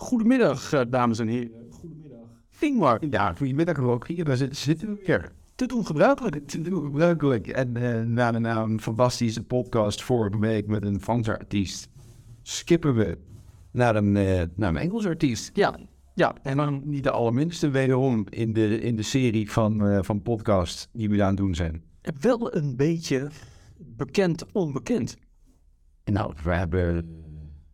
Goedemiddag, eh, dames en heren. Goedemiddag. Ingmar, Ja, goedemiddag ook. Hier, daar zitten, we weer. te doen gebruikelijk. Is gebruikelijk. En eh, na, een fantastische podcast vorige week met een Franse artiest, skippen we naar een, eh, naar een Engelse artiest. Ja, ja. En dan niet de allerminste wederom in de, in de serie van, van podcasts die we aan het doen zijn. Wel een beetje bekend onbekend. En nou, we hebben...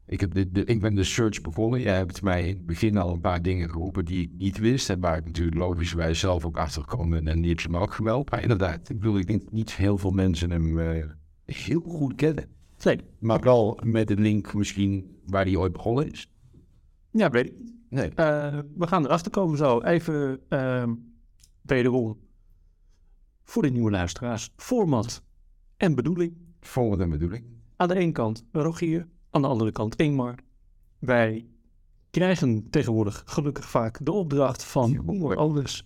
Ik, heb de, de, ik ben de search begonnen. Jij hebt mij in het begin al een paar dingen geroepen die ik niet wist. En waar ik natuurlijk logischerwijs zelf ook achter ben. En die heb je me ook gemeld. Maar inderdaad, ik bedoel, ik denk niet heel veel mensen hem eh, heel goed kennen. Nee, Maar wel met een link misschien waar hij ooit begonnen is. ja, weet ik niet. Nee. Eh, we gaan erachter komen zo. Even ehm wederom voor de nieuwe luisteraars. Format en bedoeling. Volgende bedoeling. Aan de ene kant Rogier, aan de andere kant Ingmar. Wij krijgen tegenwoordig gelukkig vaak de opdracht van anders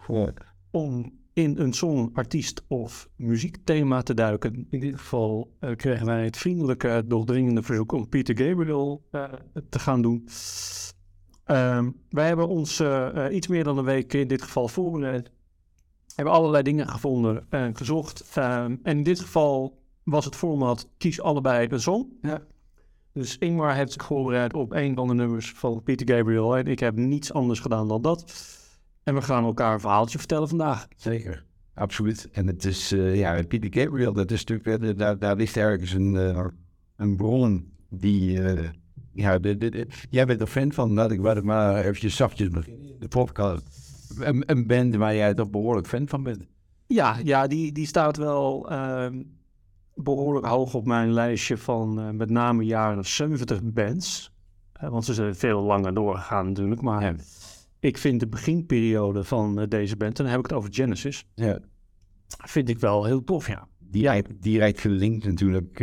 om in een song, artiest of muziekthema te duiken. In dit geval eh, kregen wij het vriendelijke, doch dringende verzoek om Peter Gabriel eh, te gaan doen. Ehm, wij hebben ons eh, iets meer dan een week in dit geval voorbereid. Hebben allerlei dingen gevonden en gezocht. Ehm, en in dit geval was het format kies allebei een song. Ja. Dus Ingmar heeft zich voorbereid op een van de nummers van Peter Gabriel. En ik heb niets anders gedaan dan dat. En we gaan elkaar een verhaaltje vertellen vandaag. Zeker. Absoluut. En het is, eh, ja, Peter Gabriel, dat is natuurlijk, eh, daar, daar ligt ergens een, eh, een bron die, ja, de, de, de- jij bent er fan van, laat ik, maar eventjes zachtjes beginnen. De podcast. Een, een band waar jij toch behoorlijk fan van bent. Ja, ja die, die staat wel ehm, behoorlijk hoog op mijn lijstje van eh, met name jaren 70 bands. Eh, want ze zijn veel langer doorgegaan natuurlijk. Maar Ja. ik vind de beginperiode van eh, deze band, en dan heb ik het over Genesis, Ja. vind ik wel heel tof, ja. Direct, direct gelinkt natuurlijk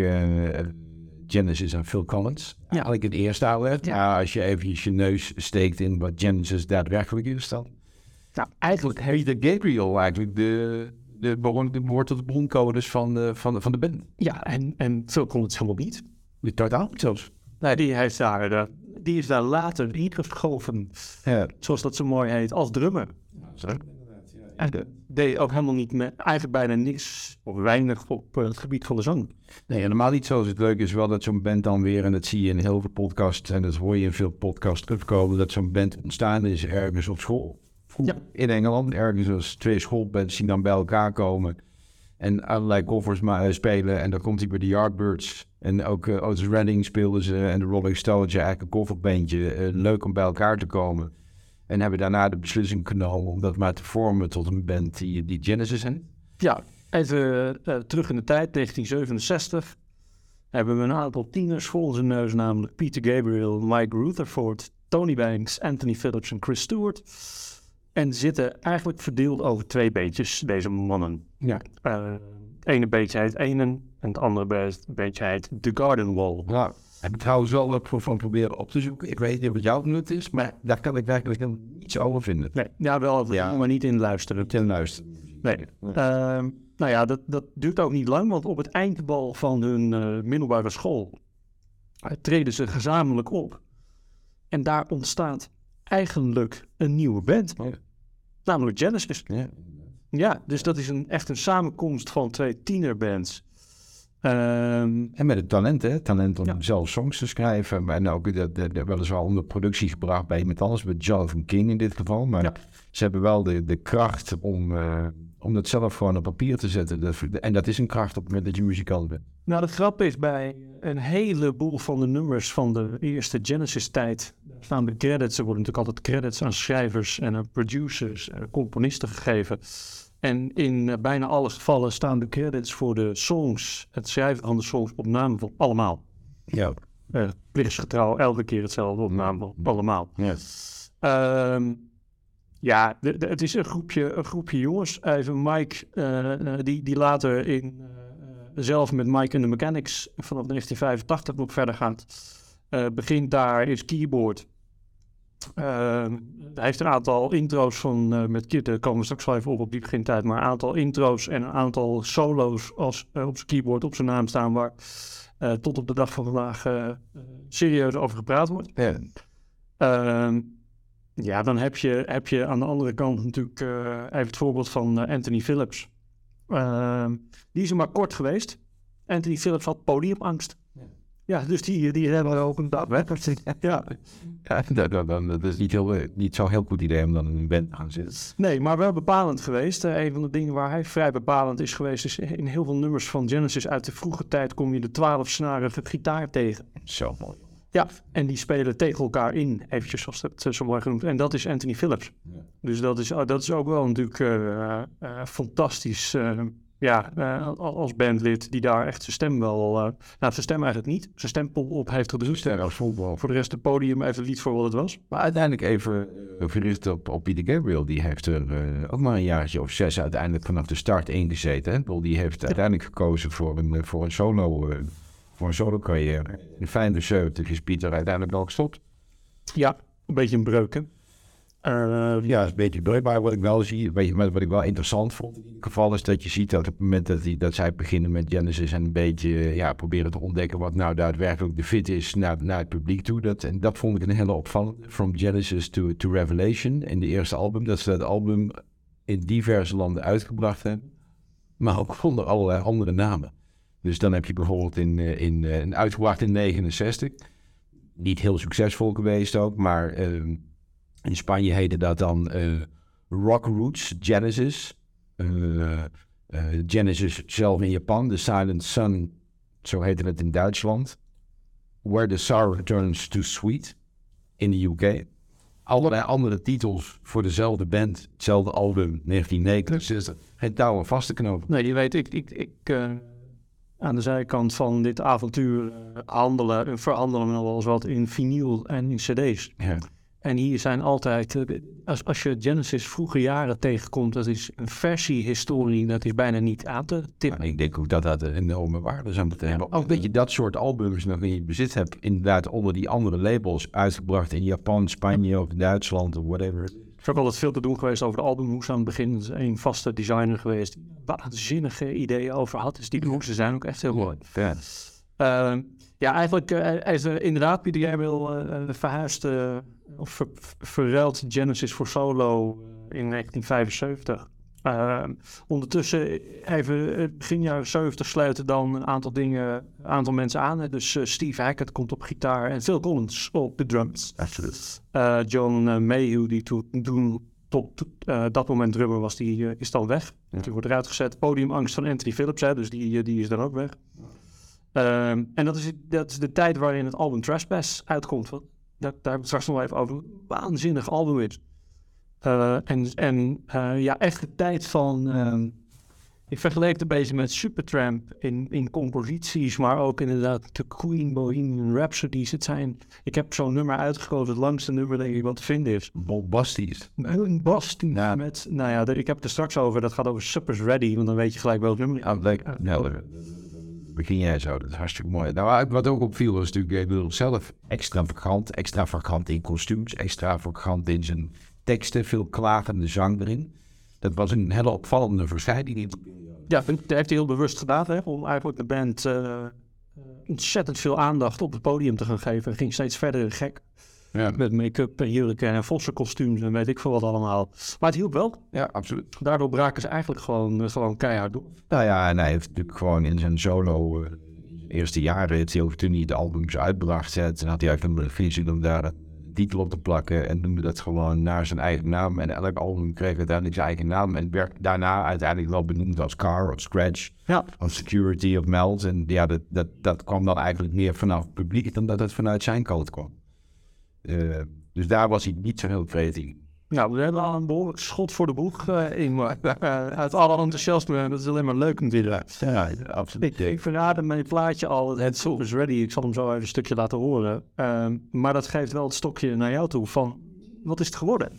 Genesis en Phil Collins. Ja. Eigenlijk het eerste oude. Ja. Ja. als je even je neus steekt in wat Genesis daadwerkelijk is, dan Nou, eigenlijk Peter Gabriel eigenlijk de, de, behoort, tot de broncodes van de, van, de, van de band. Ja, en, en Phil Collins helemaal niet. De totaal zelfs. Nee, die, heeft daar, eh, die is daar later ingeschoven, Ja. zoals dat zo mooi heet, als drummer. En deed ook helemaal niet met, eigenlijk bijna niks of weinig op eh, het gebied van de zang. Nee, helemaal niet zo. Het leuke is wel dat zo'n band dan weer, en dat zie je in heel veel podcasts, en dat hoor je in veel podcasts terugkomen, dat zo'n band ontstaan is ergens op school. Ja. In Engeland, ergens als twee schoolbands die dan bij elkaar komen en allerlei covers maar, eh, spelen. En dan komt hij bij de Yardbirds. En ook eh, Otis Redding speelden ze en de Rolling Stones, ja, eigenlijk een coverbandje. Eh, leuk om bij elkaar te komen. En hebben daarna de beslissing genomen om dat maar te vormen tot een band die, die Genesis heet. Ja, even terug in de tijd, 1967. Hebben we een aantal tieners voor onze neus, namelijk Peter Gabriel, Mike Rutherford, Tony Banks, Anthony Phillips en Chris Stewart. En zitten eigenlijk verdeeld over twee beetjes, deze mannen. Ja. Het ene beetje heet Enen en het andere be- beetje heet The Garden Wall. Nou, heb ik trouwens wel wat van proberen op te zoeken. Ik weet niet wat jouw nut is, maar daar kan ik werkelijk niets over vinden. Nee, ja, wel, Ja. maar niet in luisteren. Ten luisteren. Nee. Ehm, nou ja, dat, dat duurt ook niet lang, want op het eindbal van hun eh, middelbare school eh, treden ze gezamenlijk op. En daar ontstaat eigenlijk een nieuwe band, Ja. Namelijk Genesis. Ja. Ja, dus dat is een, echt een samenkomst van twee tienerbands. Ehm, En met het talent, hè? Talent om Ja. zelf songs te schrijven. En ook de, de- weliswaar onder productie gebracht bij iemand anders, met Jonathan King in dit geval. Maar Ja. ze hebben wel de, de kracht om, eh, om dat zelf gewoon op papier te zetten. Dat, en dat is een kracht op het moment dat je muzikant bent. nou, de grap is bij een heleboel van de nummers van de eerste Genesis-tijd staan de credits. Er worden natuurlijk altijd credits aan schrijvers en aan producers en componisten gegeven. En in eh, bijna alle gevallen staan de credits voor de songs, het schrijven van de songs op naam van allemaal. Ja. Eh plichtsgetrouw, elke keer hetzelfde op naam van allemaal. ja. Ehm, ja, de- de- het is een groepje, een groepje jongens. Even Mike, eh, eh, die, die later in, eh, zelf met Mike and the Mechanics vanaf 1985 nog verder gaat. Begint daar is keyboard. Ehm, hij heeft een aantal intro's van, met Kid, daar komen we straks wel even op op die begintijd, maar een aantal intro's en een aantal solo's als, op zijn keyboard op zijn naam staan, waar tot op de dag van vandaag serieus over gepraat wordt. Ja. Ja, dan heb je, heb je aan de andere kant natuurlijk eh, even het voorbeeld van eh, Anthony Phillips. Ehm, die is er maar kort geweest. Anthony Phillips had podiumangst. Ja, dus die, die hebben we ook een dag weg. Ja. Ja, dat, dat, dat, dat is niet, heel, eh, niet zo'n heel goed idee om dan in een band te gaan zitten. Nee, maar wel bepalend geweest. Een van de dingen waar hij vrij bepalend is geweest, is in heel veel nummers van Genesis uit de vroege tijd kom je de twaalfsnarige gitaar tegen. Zo mooi. Ja, en die spelen tegen elkaar in, eventjes zoals dat eh, zo mooi genoemd. En dat is Anthony Phillips. Ja. Dus dat is, oh, dat is ook wel natuurlijk eh, eh, fantastisch. eh, ja, eh, al- als bandlid die daar echt zijn stem wel... eh, nou, zijn stem eigenlijk niet. Zijn stempel op heeft gedrukt. Sterk als voetbal. Voor de rest het podium even lied voor wat het was. Maar uiteindelijk even uh, gericht op, op Peter Gabriel. Die heeft er eh, ook maar een jaartje of zes uiteindelijk vanaf de start ingezeten. Hè? Die heeft uiteindelijk gekozen voor een, eh, voor een solo... voor een solo carrière. In 75 is Pieter uiteindelijk al gestopt. Ja, een beetje een breuk, hè? Eh, Ja, is een beetje breuk. Maar wat ik wel zie, weet je, wat ik wel interessant vond in ieder geval, is dat je ziet dat op het moment dat, die, dat zij beginnen met Genesis en een beetje ja, proberen te ontdekken wat nou daadwerkelijk de fit is naar, naar het publiek toe. Dat, en dat vond ik een hele opvallende. From Genesis to, to Revelation in de eerste album. Dat ze dat album in diverse landen uitgebracht hebben. Maar ook onder allerlei andere namen. Dus dan heb je bijvoorbeeld in, eh, in, eh, een uitgebracht in 69. Niet heel succesvol geweest ook, maar ehm, in Spanje heette dat dan eh, Rock Roots Genesis. Eh, eh, Genesis zelf in Japan, The Silent Sun, zo heette het in Duitsland. Where the Sour Turns to Sweet in de UK. Allerlei andere titels voor dezelfde band, hetzelfde album, 1969. Geen touw vaste knoop. nee, je weet, ik, ik, ik eh, aan de zijkant van dit avontuur eh, handelen en verhandelen we wel eens wat in vinyl en in cd's. Ja. En hier zijn altijd, eh, als, als je Genesis vroege jaren tegenkomt, dat is een versiehistorie, dat is bijna niet aan te tippen. Maar ik denk ook dat dat een enorme waarde zou moeten hebben. Ook dat je dat soort albums nog in je bezit hebt, inderdaad onder die andere labels, uitgebracht in Japan, Spanje of Duitsland of whatever. Er is ook altijd veel te doen geweest over de albumhoes aan het begin. Er een vaste designer geweest die waanzinnige ideeën over had. Dus die hoesen zijn ook echt heel mooi. Ja. Ehm, ja, eigenlijk eh, is er inderdaad Pieter Gabriel eh eh, verhuisd eh, of ver, verruild Genesis voor solo eh, in 1975. Ehm, ondertussen even eh, begin jaren 70 sluiten dan een aantal dingen, een aantal mensen aan. hè. Dus eh, Steve Hackett komt op gitaar en Phil Collins op de drums. Eh, John eh, Mayhew, die toen, tot eh, dat moment drummer was, die eh, is dan weg. Die wordt eruit gezet. Podiumangst van Anthony Phillips, hè, dus die, eh, die is dan ook weg. Ehm, en dat is, dat is de tijd waarin het album Trespass uitkomt. Daar, daar hebben we straks nog wel even over. Waanzinnig album is. Eh, en en eh, ja, echt de tijd van... ehm, ik vergeleek het een beetje met Supertramp in, in composities, maar ook inderdaad de Queen Bohemian Rhapsodies. Het zijn, ik heb zo'n nummer uitgekozen, het langste nummer denk ik wat te vinden is. Bombastisch. Ja. met, nou ja, ik heb het er straks over, dat gaat over Suppers Ready, want dan weet je gelijk welk nummer. Ja, leuk. Nou, begin jij zo. Dat is hartstikke mooi. Nou, wat ook opviel was natuurlijk, ik bedoel, zelf extravagant. Extravagant in kostuums, extravagant in zijn teksten, veel klagende zang erin. Dat was een hele opvallende verschijning in de periode. Ja, dat heeft hij heel bewust gedaan, hè, om eigenlijk de band eh, eh, ontzettend veel aandacht op het podium te gaan geven. Hij ging steeds verder gek Ja, met make-up en jurken en vossenkostuums en weet ik veel wat allemaal. Maar het hielp wel. ja absoluut. Daardoor braken ze eigenlijk gewoon, eh, gewoon keihard door. Nou ja, en hij heeft natuurlijk gewoon in zijn solo eerste jaren, toen hij de albums uitbracht, toen had hij eigenlijk een visie om daar een titel op te plakken en noemde dat gewoon naar zijn eigen naam. En elk album kreeg uiteindelijk zijn eigen naam en werd daarna uiteindelijk wel benoemd als Car of Scratch Ja, of Security of Meld. En ja, dat, dat, dat kwam dan eigenlijk meer vanaf het publiek dan dat het vanuit zijn kant kwam. Eh, dus daar was hij niet zo heel creatief. Nou, we hebben al een behoorlijk schot voor de boeg eh, eh, uit alle enthousiasme, dat is alleen maar leuk natuurlijk. Ja, absoluut. Ik, verraadde mijn plaatje al, het Soul is Ready. Ik zal hem zo even een stukje laten horen. Ehm, maar dat geeft wel het stokje naar jou toe van, wat is het geworden?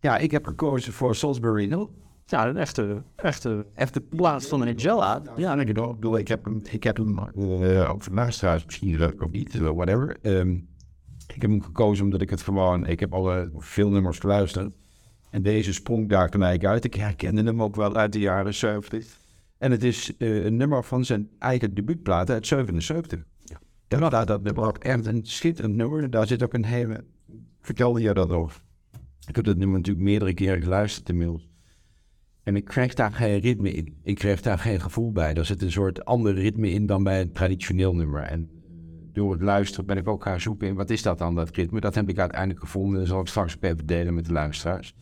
Ja, ik heb gekozen voor Salisbury Hill. Ja, een echte, echte Even plaats van Angela. Ja, ik bedoel, ik heb hem, ik heb hem uh, ook vandaag trouwens, misschien leuk of niet, whatever. Ehm, ik heb hem gekozen omdat ik het gewoon, ik heb al uh, veel nummers geluisterd. En deze sprong daar eigenlijk uit. Ik herkende hem ook wel uit de jaren 70. En het is uh, een nummer van zijn eigen debuutplaat uit 77. Ja. Daar staat dat nummer echt een schitterend nummer. Daar zit ook een hele vertelde je dat nog. Ik heb dat nummer natuurlijk meerdere keren geluisterd inmiddels. En ik krijg daar geen ritme in. Ik krijg daar geen gevoel bij. Er zit een soort ander ritme in dan bij een traditioneel nummer. En door het luisteren ben ik ook gaan zoeken in wat is dat dan, dat ritme. Dat heb ik uiteindelijk gevonden. Dat zal ik straks even delen met de luisteraars.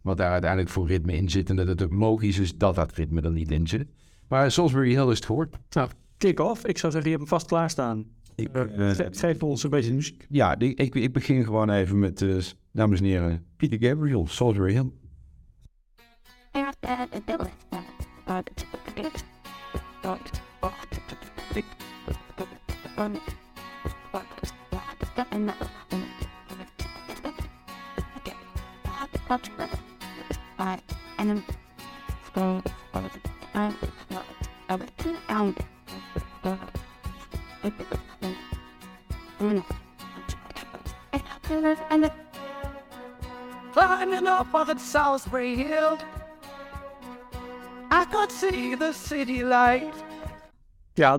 Wat daar uiteindelijk voor ritme in zit. En dat het ook logisch is dat dat ritme er niet in zit. Maar Salisbury Hill is het gehoord. Nou, kick-off. Ik zou zeggen, je hebt hem vast klaarstaan. Ik, Uh, ge- geef ons een beetje muziek. ja, die- ik, ik begin gewoon even met, eh, dames en heren, Peter Gabriel, Salisbury Hill. Climbing up on Salisbury Hill, I could see the city light. Ja,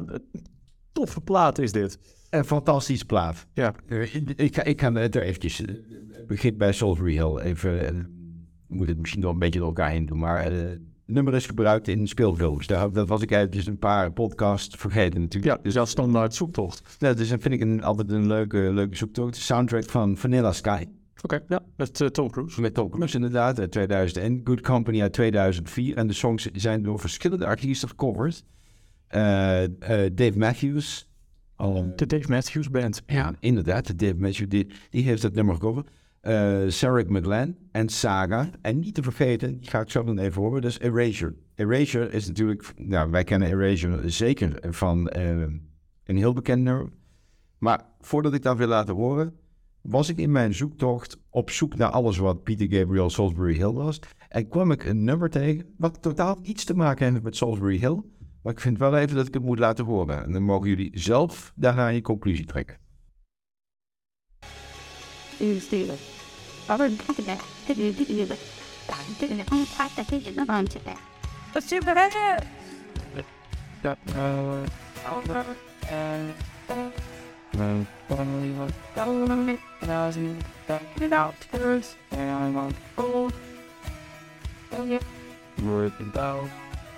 toffe plaat is dit. Een fantastisch plaat. Ja. Eh, Ik, ga- ik het er eventjes, eh, begin bij Salisbury Hill. Even, eh, moet het misschien nog een beetje door elkaar heen doen, maar het nummer is gebruikt in speelfilms. Daar, dat was ik eventjes een paar podcasts vergeten natuurlijk. Ja, dus als standaard zoektocht. Nou, dus dat vind ik een, altijd een leuke, leuke zoektocht. De soundtrack van Vanilla Sky. Oké, ja, met Tom Cruise. Met Tom Cruise inderdaad, uit 2001. Good Company uit 2004. En de songs zijn door verschillende artiesten gecoverd. Dave Matthews. Al, De Dave Matthews Band. ja, inderdaad. de Dave Matthews, die, die heeft het nummer gecoverd. Eh Sarah en Saga. En niet te vergeten, die ga ik zo dan even horen, dat is Erasure. Erasure is natuurlijk, nou, wij kennen Erasure zeker van eh, een heel bekend nummer. Maar voordat ik dat wil laten horen, was ik in mijn zoektocht op zoek naar alles wat Peter Gabriel Salisbury Hill was. En kwam ik een nummer tegen wat totaal niets te maken heeft met Salisbury Hill. Maar ik vind wel even dat ik het moet laten horen. En dan mogen jullie zelf daarna je conclusie trekken.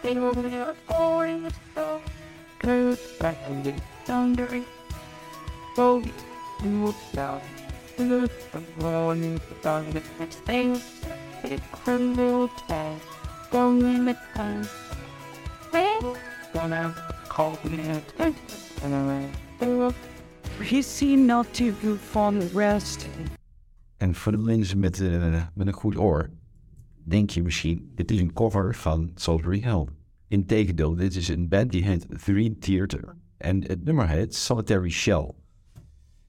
Let's see what I have. He's seen not to good from the rest. En voor de mensen met, eh, met een goed oor, denk je misschien, dit is een cover van Salisbury Hill. Integendeel, dit is een band die heet Three Theater. En het nummer heet Solitary Shell.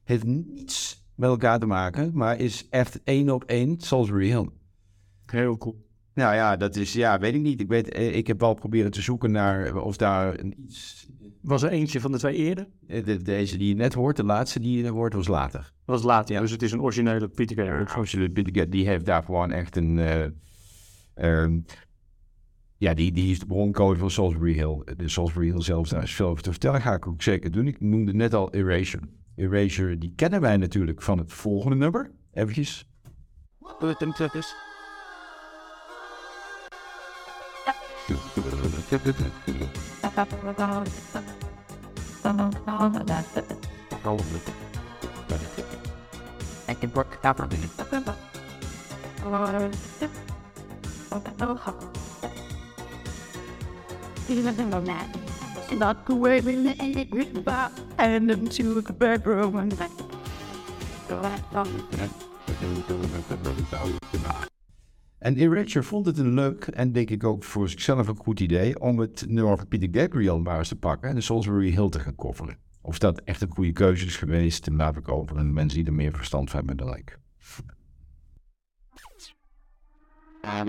Heeft niets met elkaar te maken, maar is echt één op één Salisbury Hill. Heel cool. Nou ja, dat is, ja, weet ik niet. Ik, weet, eh, ik heb wel proberen te zoeken naar of daar een iets... Was er eentje van de twee eerder? eh, de- Deze die je net hoort, de laatste die je hoort, was later. Was later, ja. Dus het is een originele Peter Gabriel. Je de Get, die heeft daar gewoon echt een. eh, ehm, ja, die, die is de broncode van Salisbury Hill. De Salisbury Hill zelf, daar is over te vertellen. Ga ik ook zeker doen. Ik noemde net al Erasure. Erasure, die kennen wij natuurlijk van het volgende nummer. Eventjes. It. Not the way the bedroom En Erasure vond het een leuk en denk ik ook voor zichzelf een goed idee om het nummer van Peter Gabriel maar eens te pakken en de Salisbury Hill te gaan coveren. Of dat echt een goede keuze is geweest, en laat ik over aan mensen die er meer verstand van hebben dan ik. I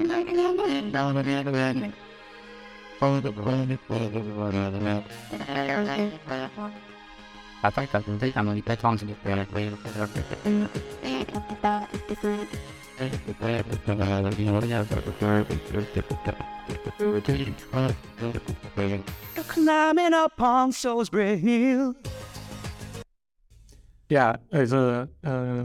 Climbing up on Salisbury Hill. Ja, even eh,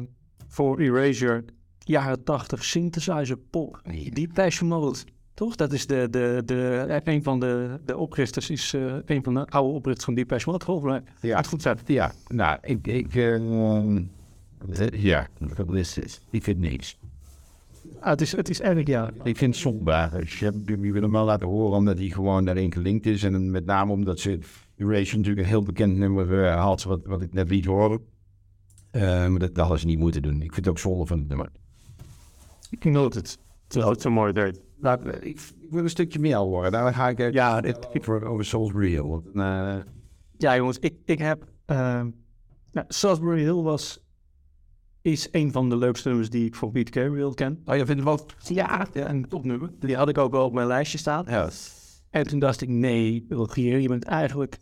voor Erasure, jaren 80 synthesizer pop. Depeche Mode, toch? Dat is de, de, de, een van de, de oprichters, is eh, een van de oude oprichters van Depeche Mode, geloof ik. Ja. Het goed zet. Ja, nou, ik... ik ehm, eh, ja, dat is het. Ik vind niks. Ah, het, is, het is erg, ja. Ik vind het zonde. Dus je hebt- hem wel laten horen omdat hij gewoon daarin gelinkt is. En met name omdat ze Erasure natuurlijk een heel bekend nummer eh, had, wat, wat ik net liet horen. Eh, maar dat, dat hadden ze niet moeten doen. Ik vind het ook zonde van het nummer. Ik note het. Terwijl het zo mooi deed. Nou, ik, ik wil een stukje meer horen. Daar ga ik eh, Ja, dit over Souls Real. Want, eh, Ja, jongens, ik, ik heb. ehm nou, Salisbury Hill was. Is een van de leukste nummers die ik van Pete Gabriel ken. oh, je vindt het wel... Ja, een topnummer. Die had ik ook wel op mijn lijstje staan. Ja. En toen dacht ik, nee, Rogier, je bent eigenlijk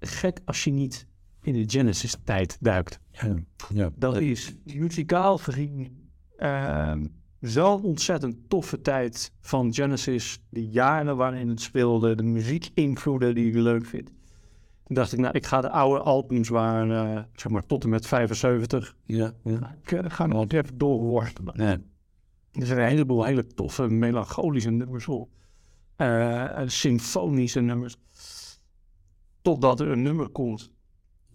gek als je niet in de Genesis-tijd duikt. Ja. ja. Dat is muzikaal gezien ehm, zo'n ontzettend toffe tijd van Genesis. De jaren waarin het speelde, de muziekinvloeden die ik leuk vind. Toen dacht ik, nou, ik ga de oude albums waar, eh, zeg maar, tot en met 75. Ja. ja. Ik eh, ga nog even doorworstelen. Nee. Er zijn een heleboel hele toffe, melancholische nummers op. En symfonische nummers. Totdat er een nummer komt.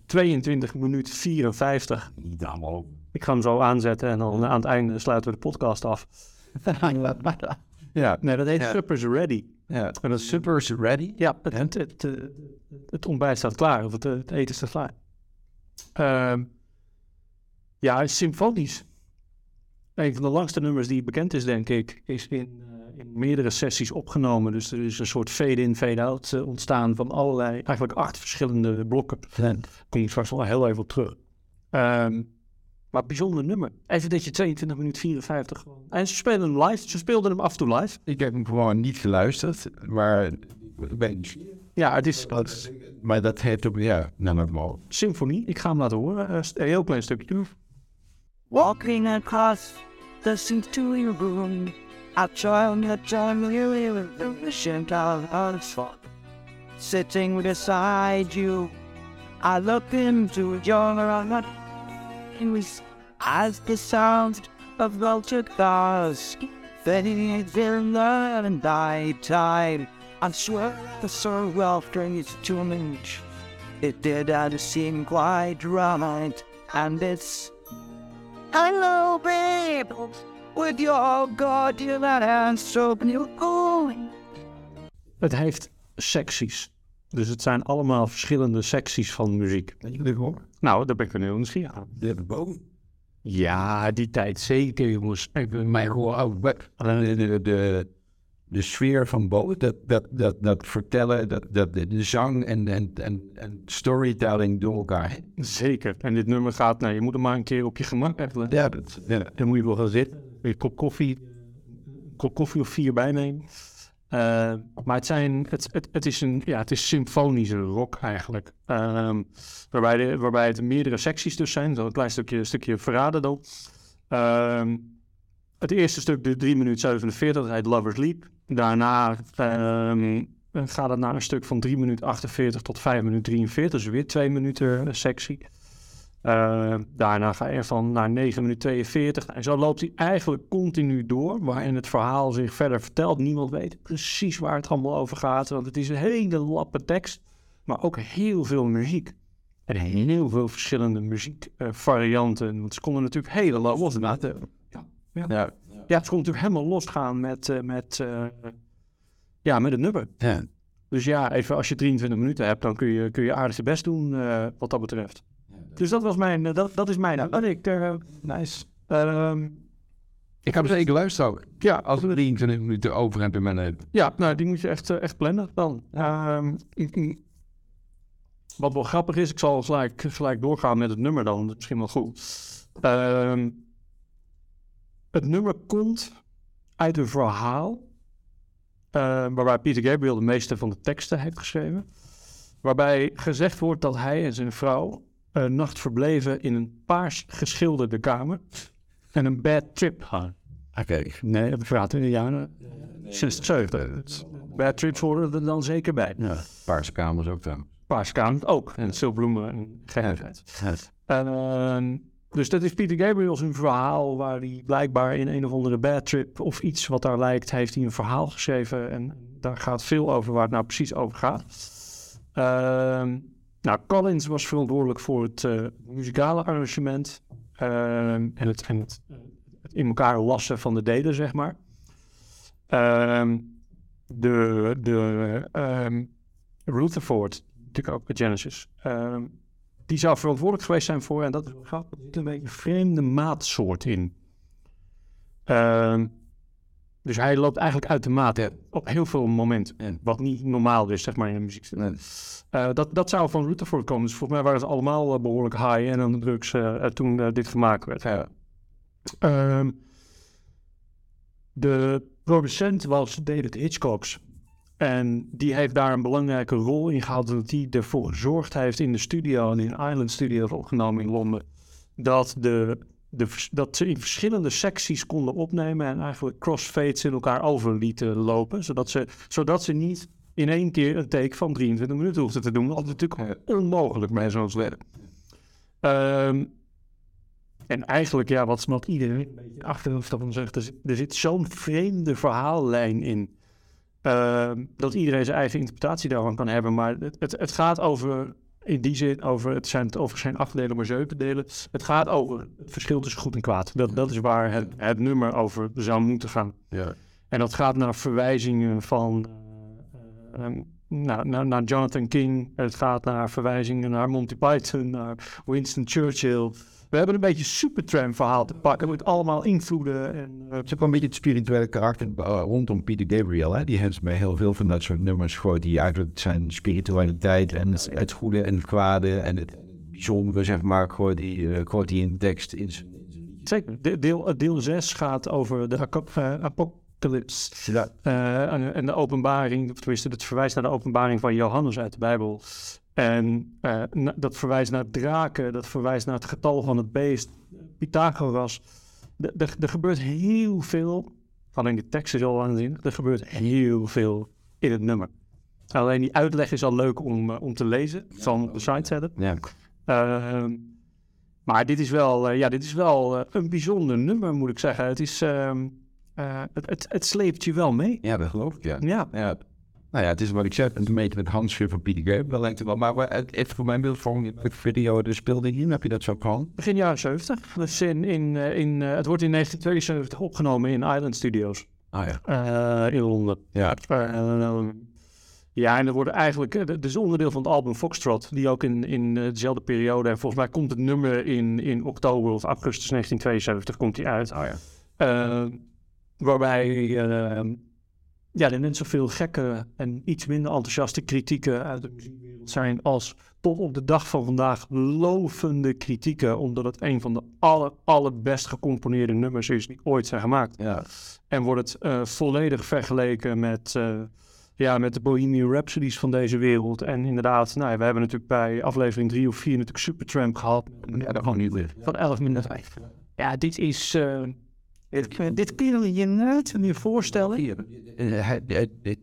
22 minuten 54. Niet allemaal. Ik ga hem zo aanzetten en dan aan het einde sluiten we de podcast af. Ja. Nee, dat heet Ja. Supper's Ready. ja. En dat is Supper's ready? Ja, het, het, het, het ontbijt staat klaar, of het, het eten staat klaar. Ehm, ja, symfonisch. Een van de langste nummers die bekend is, denk ik, is in, eh, in meerdere sessies opgenomen. Dus er is een soort fade-in, fade-out eh, ontstaan van allerlei, eigenlijk acht verschillende blokken. Daar kom ik straks wel heel even op terug. Ehm, maar bijzonder nummer. Even dat je 22 minuten 54 gewoon... En ze spelen hem live, ze speelden hem af en toe live. Ik heb hem gewoon niet geluisterd, maar ben Ja, het is Maar dat heeft ook, ja, nou normaal. symfonie. Ik ga hem laten horen. Eh, een heel klein stukje. Walking across the century room, I joined the family with the mission of. Sitting beside you, I looked into your eyes as the sound of vulture cars faded in the night time. I swear the soul well brings to me. It did not seem quite right, and it's Hello, babe. With your guardian hands so you going. Het heeft secties. Dus het zijn allemaal verschillende secties van muziek. Weet je gewoon? Nou, daar ben ik er heel nieuwsgierig aan. De boven. Ja, die tijd zeker, jongens. Ik ben Maar gewoon wat- de, de, de, sfeer van boven, dat, dat, dat, dat vertellen, dat, dat de, de zang en, en, en, en storytelling door elkaar. Zeker. En dit nummer gaat, nou, je moet er maar een keer op je gemak even. Ja, dat, ja. Dan moet je wel gaan zitten. Een kop koffie, een kop koffie of vier bijnemen. Eh, maar het, zijn, het, het, is een, ja, het is symfonische rock eigenlijk. Ehm, waarbij, de, waarbij het meerdere secties dus zijn. Zo een klein stukje, stukje verraden dan. Ehm, het eerste stuk duurt 3 minuten 47, dat heet Lover's Leap. Daarna ehm, gaat het naar een stuk van 3 minuten 48 tot 5 minuten 43. Dus weer 2 minuten sectie. Eh, daarna ga je van naar 9 minuten 42. En zo loopt hij eigenlijk continu door, waarin het verhaal zich verder vertelt. Niemand weet precies waar het allemaal over gaat, want het is een hele lappe tekst, maar ook heel veel muziek. En heel veel verschillende muziekvarianten. want ze konden natuurlijk hele los. Ja, ja. Ja. ja, ze konden natuurlijk helemaal losgaan met, eh, met, eh, ja, met het nummer. Ja. Dus ja, even als je 23 minuten hebt, dan kun je, kun je aardig je best doen eh, wat dat betreft. Dus dat was mijn, eh, dat, dat is mijn. Nou, ik, eh, Nice. ehm, Ik ga zeker luisteren. Ja, als we 23 minuten over hebben in mijn leven. ja, nou, die moet je echt, eh, echt plannen dan. Ehm, ik- wat wel grappig is, ik zal gelijk, gelijk doorgaan met het nummer dan. Dat is misschien wel goed. Ehm, het nummer komt uit een verhaal eh, waarbij Peter Gabriel de meeste van de teksten heeft geschreven. Waarbij gezegd wordt dat hij en zijn vrouw een nacht verbleven in een paars geschilderde kamer en een bad trip. Oké. Nee, dat in de jaren 60, 70. Bad trips horen er dan zeker bij. Ja. Paarse kamers ook dan. Paarse kamer ook. En zilbloemen en gekkigheid. En, ehm, dus dat is Peter Gabriel zijn verhaal, waar hij blijkbaar in een of andere bad trip of iets wat daar lijkt, heeft hij een verhaal geschreven. En daar gaat veel over waar het nou precies over gaat. Ehm, nou, Collins was verantwoordelijk voor het eh, muzikale arrangement ehm, en, het, en eh, het in elkaar lassen van de delen, zeg maar. Ehm, de de ehm, Rutherford, natuurlijk ook bij Genesis, ehm, die zou verantwoordelijk geweest zijn voor, en dat zit een beetje een vreemde maatsoort in. Dus hij loopt eigenlijk uit de maat op heel veel momenten. Wat niet normaal is, zeg maar, in de muziek. Eh, dat, dat zou van Rutherford komen. Dus volgens mij waren ze allemaal eh, behoorlijk high en aan de drugs eh, toen dit gemaakt werd. Ehm, de producent was David Hitchcocks. En die heeft daar een belangrijke rol in gehad. Dat hij ervoor gezorgd heeft in de studio en in Island Studios opgenomen in Londen. Dat, de, de, dat ze in verschillende secties konden opnemen en eigenlijk crossfades in elkaar over lieten lopen. Zodat ze, zodat ze niet in één keer een take van 23 minuten hoefden te doen. Dat is natuurlijk onmogelijk bij zo'n werk. Ehm, en eigenlijk, ja, wat, wat iedereen een beetje achterhoofd van zegt, er zit, zit zo'n vreemde verhaallijn in. ehm, dat iedereen zijn eigen interpretatie daarvan kan hebben. Maar het, het, het gaat over, in die zin, over, het zijn over geen acht delen, maar zeven delen. Het gaat over het verschil tussen goed en kwaad. Dat, dat is waar het, het nummer over zou moeten gaan. Ja. En dat gaat naar verwijzingen van eh, eh, naar, naar, naar Jonathan King. Het gaat naar verwijzingen naar Monty Python, naar Winston Churchill. We hebben een beetje Supertramp verhaal te pakken met allemaal invloeden. En, eh, Het is ook wel een beetje het spirituele karakter uh, rondom Peter Gabriel. Hè? Die heeft bij heel veel van dat soort nummers gooit die eigenlijk zijn spiritualiteit en het, het goede en het kwade en het bijzondere, zeg maar, gooit die, eh, gooit die in de tekst in zijn in zijn liedjes. zeker, de- deel, deel 6 gaat over de eh, apocalyps. Ja. Eh, en, en de openbaring, of tenminste, het verwijst naar de openbaring van Johannes uit de Bijbel. En eh, dat verwijst naar draken, dat verwijst naar het getal van het beest, Pythagoras. Er gebeurt heel veel, alleen de tekst is al waanzinnig, er gebeurt heel veel in het nummer. Alleen die uitleg is al leuk om, eh, om te lezen, ik zal hem op de site zetten. Ja. Ehm, maar dit is wel, eh, ja, dit is wel een bijzonder nummer, moet ik zeggen. Het, is, ehm, eh, het, het, het sleept je wel mee. ja, dat geloof ik, ja. Ja, ja. Nou ja, het is wat ik zeg, een beetje met handschrift van Peter Gabriel lijkt het wel. Maar maar het, het voor mijn beeldvorming, in welke video er speelde in, heb je dat zo gehad? begin jaren 70. Dus in, in, eh, in, eh, het wordt in 1972 opgenomen in Island Studios Ah ja. eh, in Londen. Ja, Eh, ehm, ja, en er worden eigenlijk, eh, dat is onderdeel van het album Foxtrot, die ook in, in eh, dezelfde periode, en volgens mij komt het nummer in, in oktober of augustus 1972 komt die uit. ah ja. Eh, waarbij eh, ja, er net zoveel gekke en iets minder enthousiaste kritieken uit de muziekwereld zijn als tot op de dag van vandaag lovende kritieken, omdat het een van de aller, allerbest gecomponeerde nummers is die ooit zijn gemaakt. Ja, En wordt het eh, volledig vergeleken met, eh, ja, met de Bohemian Rhapsodies van deze wereld. En inderdaad, nou, ja, we hebben natuurlijk bij aflevering 3 of 4 natuurlijk Supertramp gehad. ja dat gewoon niet liggen. Van 11 minuten 5. Ja, dit is... eh, dit, dit kun je nooit meer voorstellen. Hier, eh, het-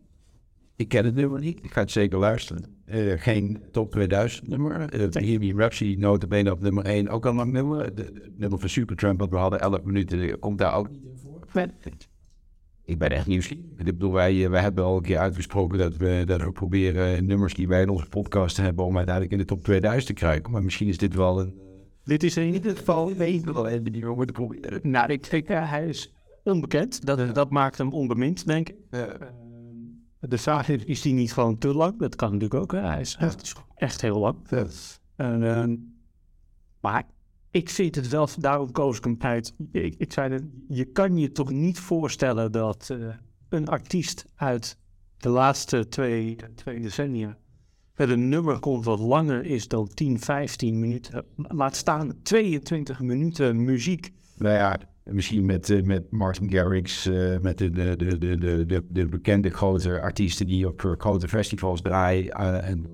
ik ken het nummer niet, ik ga het zeker luisteren. Eh, geen top 2000 nummer. Uh, Bohemian Rhapsody, notabene op nummer 1, ook al een nummer. De, de nummer van Supertramp, wat we hadden, 11 minuten, eh, komt daar ook niet in voor. Ik ben echt nieuwsgierig. Ik bedoel, wij, eh, wij hebben al een keer uitgesproken dat we, dat we proberen nummers die wij in onze podcast hebben om uiteindelijk in de top 2000 te krijgen. Maar misschien is dit wel een... Dit is in ieder geval weet wel en die we moeten proberen. Nou, ik denk, eh, hij is onbekend. Dat, dat maakt hem onbemind, denk ik. Ja. Ehm, de vraag is, is die niet gewoon te lang? Dat kan natuurlijk ook. Hè? Hij is echt, echt heel lang. En, ehm, maar ik vind het wel, daarom koos ik hem uit. Ik, ik zei, je kan je toch niet voorstellen dat eh, een artiest uit de laatste twee, twee decennia met een nummer komt wat langer is dan 10, 15 minuten. Laat staan 22 minuten muziek. Nou ja, misschien met, eh, met Martin Garrix, eh, met de, de, de, de, de, de, de bekende grote artiesten die op eh, grote festivals draaien. en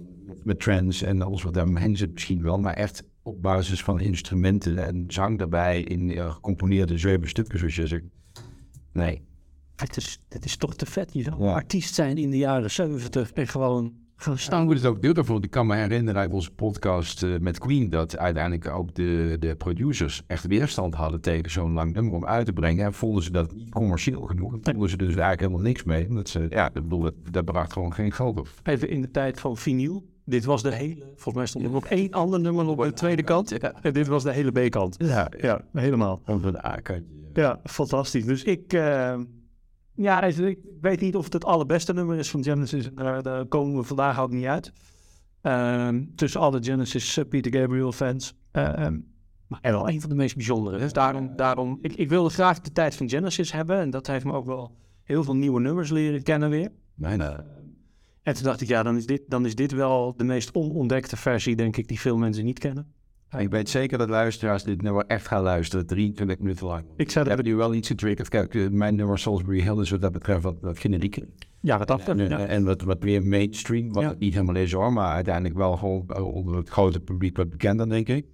met trends en alles wat daaromheen zit misschien wel. Maar echt op basis van instrumenten en zang daarbij in gecomponeerde zeven stukken, zoals je zegt. Nee. Het is, het is toch te vet. Je zou Ja. artiest zijn in de jaren 70 en gewoon gaan Staan staan. we het ook deel daarvoor. Ik kan me herinneren uit onze podcast eh, met Queen dat uiteindelijk ook de, de producers echt weerstand hadden tegen zo'n lang nummer om uit te brengen. En vonden ze dat niet commercieel genoeg. En vonden ze dus eigenlijk helemaal niks mee. Omdat ze, ja, ik bedoel, dat, dat bracht gewoon geen geld op. Even in de tijd van vinyl. Dit was de hele, volgens mij stond er nog één ander nummer op de tweede kant. En dit was de hele B-kant. Ja, Ja, helemaal. over de A-kantje. Ja, fantastisch. Dus ik, eh, ja, ik weet niet of het het allerbeste nummer is van Genesis. Daar, daar komen we vandaag ook niet uit. Ehm, tussen alle Genesis eh, Peter Gabriel fans. Ehm, maar wel een van de meest bijzondere. Dus daarom, daarom ik, ik wilde graag de tijd van Genesis hebben. En dat heeft me ook wel heel veel nieuwe nummers leren kennen weer. Nee, nee. En toen dacht ik, ja, dan is dit, dan is dit wel de meest onontdekte versie, denk ik, die veel mensen niet kennen. Ik weet zeker dat luisteraars dit nummer echt gaan luisteren, 23 minuten lang. Ik We dat hebben nu wel iets getriggerd. Kijk, eh, mijn nummer Salisbury Hill is wat dat betreft wat, wat generieker. ja, wat af. En, eh, Ja. en wat, wat meer mainstream, wat Ja. het niet helemaal is hoor, maar uiteindelijk wel gewoon eh, onder het grote publiek wat bekender, denk ik.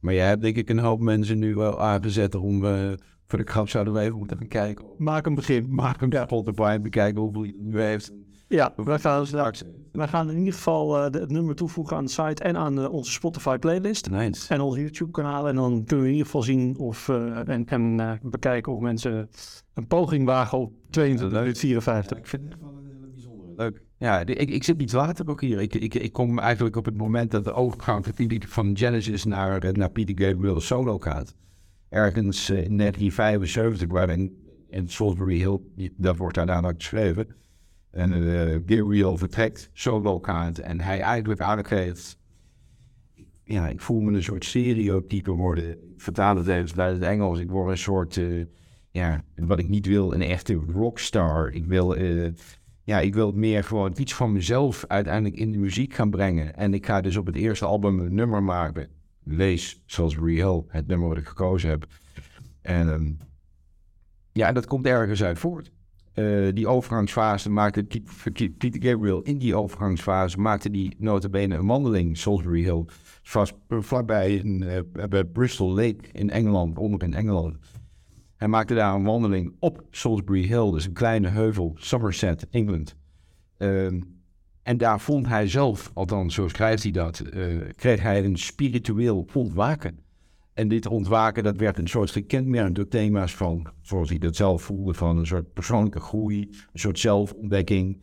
Maar jij hebt denk ik een hoop mensen nu wel aangezet om, eh, voor de grap zouden we even moeten gaan kijken. Maak een begin. Maak hem Ja. Spotify, bekijken hoeveel hij er nu heeft. Ja, we gaan, we gaan in ieder geval eh, het nummer toevoegen aan de site en aan eh, onze Spotify playlist. Nice. En ons YouTube kanaal. En dan kunnen we in ieder geval zien of, eh, en, en bekijken of mensen een poging wagen op 22 minuten 54. Ik vind het wel een hele bijzondere. Leuk. Ja, ik, ik zit niet later ook hier. Ik, ik, ik kom eigenlijk op het moment dat de overgang van Genesis naar, naar Peter Gabriel solo gaat. Ergens in 1975, waarin in Salisbury Hill, dat wordt daarna ook geschreven. En eh Gabriel vertrekt, solo gaat. En hij eigenlijk aangeeft, ja, ik voel me een soort stereotype worden. Ik vertaal het even uit het Engels. Ik word een soort, eh, ja, wat ik niet wil, een echte rockstar. Ik wil, eh, ja, ik wil meer gewoon iets van mezelf uiteindelijk in de muziek gaan brengen. En ik ga dus op het eerste album een nummer maken. Lees Salisbury Hill, het nummer wat ik gekozen heb. En ehm, ja, dat komt ergens uit voort. Eh, die overgangsfase maakte Peter Gabriel in die overgangsfase maakte die notabene een wandeling Salisbury Hill vast vlakbij in, eh, bij Bristol Lake in Engeland, onder in Engeland. Hij maakte daar een wandeling op Salisbury Hill, dus een kleine heuvel, Somerset, Engeland. Ehm, en daar vond hij zelf, althans zo schrijft hij dat, eh, kreeg hij een spiritueel ontwaken. En dit ontwaken, dat werd een soort gekenmerkt door thema's van, zoals hij dat zelf voelde, van een soort persoonlijke groei, een soort zelfontdekking.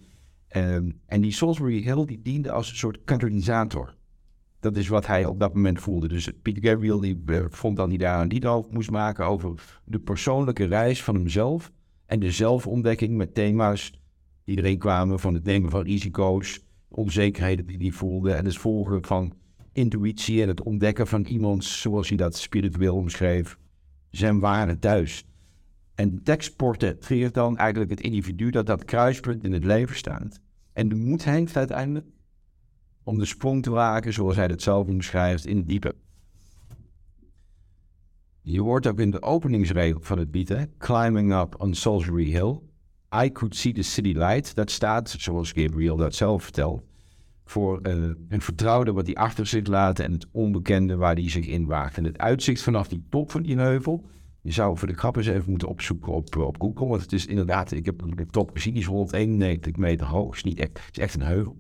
Ehm, en die Salisbury Hill, die diende als een soort katalysator. Dat is wat hij op dat moment voelde. Dus Peter Gabriel die, eh, vond dat hij daar een lied over moest maken over de persoonlijke reis van hemzelf en de zelfontdekking met thema's die erin kwamen van het nemen van risico's, onzekerheden die hij voelde en het volgen van intuïtie en het ontdekken van iemand, zoals hij dat spiritueel omschreef, zijn ware thuis. En de tekst portretteert dan eigenlijk het individu dat dat kruispunt in het leven staat. En de moed heeft uiteindelijk om de sprong te wagen, zoals hij dat zelf omschrijft, in het diepe. Je hoort ook in de openingsregel van het lied, hè, Climbing up on Salisbury Hill. I could see the city light. Dat staat, zoals Gabriel dat zelf vertelt, voor eh, een vertrouwde wat hij achter zich laat en het onbekende waar hij zich in waagt. En het uitzicht vanaf die top van die heuvel, je zou voor de grap eens even moeten opzoeken op, op Google, want het is inderdaad, ik heb de top gezien, die is 191 meter hoog, is niet echt, het is echt een heuvel.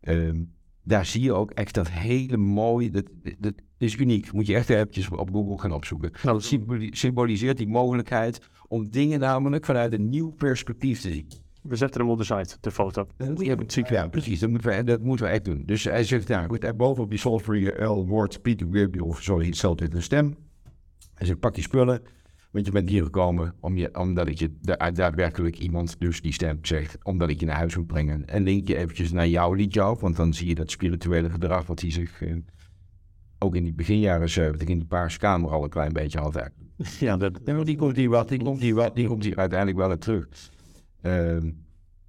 Ehm, daar zie je ook echt dat hele mooie, dat, dat is uniek. Moet je echt eventjes op Google gaan opzoeken. Nou, Dat symboli- symboliseert die mogelijkheid om dingen namelijk vanuit een nieuw perspectief te zien. We zetten hem op de site, de foto. Ja, ja, precies. Dat moeten, we, dat moeten we echt doen. Dus hij zegt, ja, goed, en bovenop die Salisbury L wordt Peter Gabriel, of sorry, het stelt in een stem. Hij zegt, pak die spullen, want je bent hier gekomen om je, omdat ik je da- daadwerkelijk iemand, dus die stem zegt, omdat ik je naar huis moet brengen. En link je eventjes naar jouw liedje af, want dan zie je dat spirituele gedrag wat hij zich eh, ook in die beginjaren 70 in die paarse kamer al een klein beetje had eigenlijk. Ja, dat, Ja, die komt hier wat, die komt hier wat, die komt hier uiteindelijk wel weer terug. Ehm,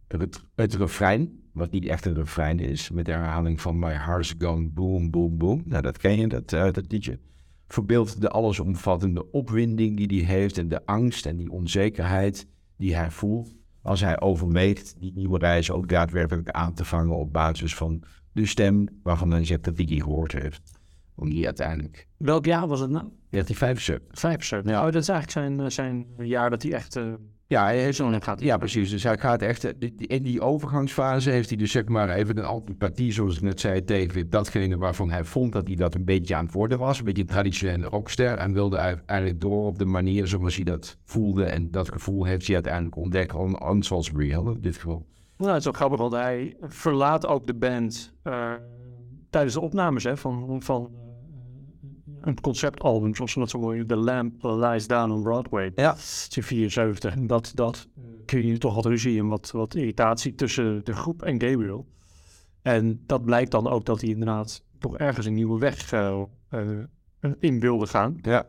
het, het refrein, wat niet echt een refrein is, met de herhaling van My Heart's Gone Boom, Boom, Boom. Nou, dat ken je, dat, eh, dat liedje. Verbeeldt de allesomvattende opwinding die hij heeft en de angst en die onzekerheid die hij voelt als hij overweegt die nieuwe reis ook daadwerkelijk aan te vangen op basis van de stem waarvan hij zegt dat hij die gehoord heeft. Om die uiteindelijk, welk jaar was het nou? 1975. 75. Ja, oh, dat is eigenlijk zijn, eh, zijn jaar dat hij echt eh, Ja, hij heeft, Zo gaat ja, precies. Dus hij gaat echt... eh, In die overgangsfase heeft hij dus zeg maar even een antipathie, zoals ik net zei, tegen datgene waarvan hij vond dat hij dat een beetje aan het worden was. Een beetje een traditionele rockster. En wilde hij eigenlijk door op de manier zoals hij dat voelde. En dat gevoel heeft hij uiteindelijk ontdekt aan, aan Salisbury Hill in dit geval. Nou, het is ook grappig, want hij verlaat ook de band eh, tijdens de opnames hè, van, van een conceptalbum, zoals ze dat zo mooi The Lamp Lies Down on Broadway. Ja. Het is in 74. En dat, dat kun je toch wat ruzie en wat, wat irritatie tussen de groep en Gabriel. En dat blijkt dan ook dat hij inderdaad toch ergens een nieuwe weg eh, eh, in wilde gaan. Ja.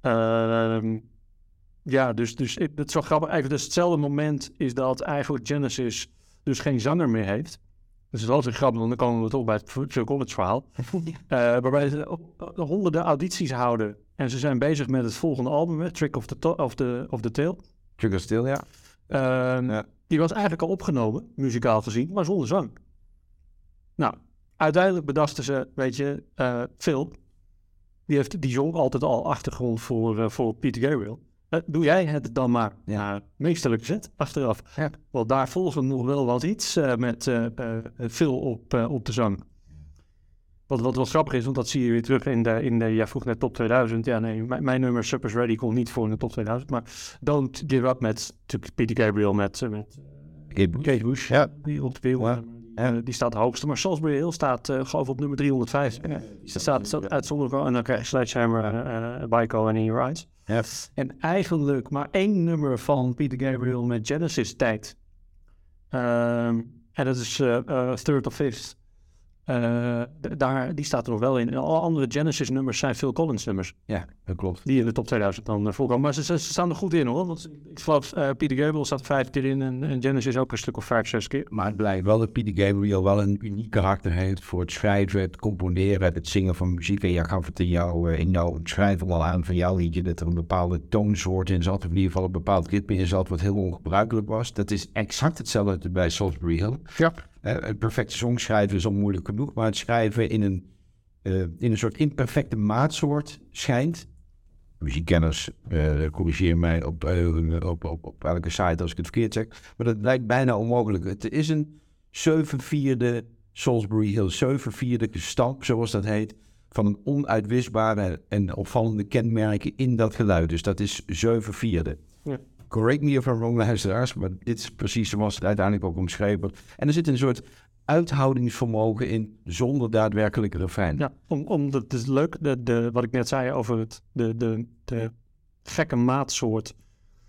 Ehm, ja, dus, dus het is wel grappig. Eigenlijk dus hetzelfde moment is dat eigenlijk Genesis dus geen zanger meer heeft. Dus dat is wel zo grappig, want dan komen we toch bij het Phil Collins verhaal. Eh, waarbij ze op- op honderden audities houden. En ze zijn bezig met het volgende album, hè, Trick of the, of the, of the Tail. Trigger Still, ja. Ehm, Ja. Die was eigenlijk al opgenomen, muzikaal gezien, maar zonder zang. Nou, uiteindelijk bedachten ze, weet je, eh, Phil, die, heeft, die zong altijd al achtergrond voor, eh, voor Peter Gabriel. Eh, doe jij het dan maar ja. meesterlijk zet achteraf. Ja. Want daar volgen nog wel wat iets eh, met eh, Phil op, op de zang. Wat, wat wel grappig is, want dat zie je weer terug in de, in de jij vroeg net top 2000. Ja, nee, mijn, mijn nummer Suppers Ready komt niet voor in de top 2000. Maar Don't Give Up met Peter Gabriel met, met Kate Bush. Ja. Die op de. Ja. die staat de hoogste. Maar Salisbury Hill staat uh, geloof op nummer 305. Die staat, staat uitzonderlijk en dan krijg je Sledgehammer, uh, Baiko en In Your Eyes. En eigenlijk maar één nummer van Peter Gabriel met Genesis tijd. Um, en dat is uh, uh, Third of Fifth. Uh, daar, die staat er nog wel in. En alle andere Genesis nummers zijn Phil Collins nummers. Ja, dat klopt. Die in de top 2000 dan uh, voorkomen. Maar ze, staan er goed in hoor. Want ik geloof uh, Peter Gabriel staat vijf keer in en, en, Genesis ook een stuk of vijf, zes keer. Maar het blijkt wel dat Peter Gabriel wel een uniek karakter heeft voor het schrijven, het componeren, het zingen van muziek. En jij gaf het in jouw, in jouw schrijven al aan van jouw liedje dat er een bepaalde toonsoort in zat. Of in ieder geval een bepaald ritme in zat wat heel ongebruikelijk was. Dat is exact hetzelfde bij Salisbury Hill. Ja. Een perfecte song schrijven is al moeilijk genoeg, maar het schrijven in een, uh, in een soort imperfecte maatsoort schijnt. Muziekkenners uh, corrigeer mij op, op, op, op elke site als ik het verkeerd zeg, maar dat lijkt bijna onmogelijk. Het is een 7 vierde Salisbury Hill, 7 vierde stamp, zoals dat heet, van een onuitwisbare en opvallende kenmerken in dat geluid. Dus dat is 7 vierde. Ja. Correct me if I'm wrong, luisteraars, maar dit is precies zoals het uiteindelijk ook omschreven wordt. En er zit een soort uithoudingsvermogen in zonder daadwerkelijke refrein. Ja, om, om dat is leuk, de, de, wat ik net zei over het, de, de, de gekke maatsoort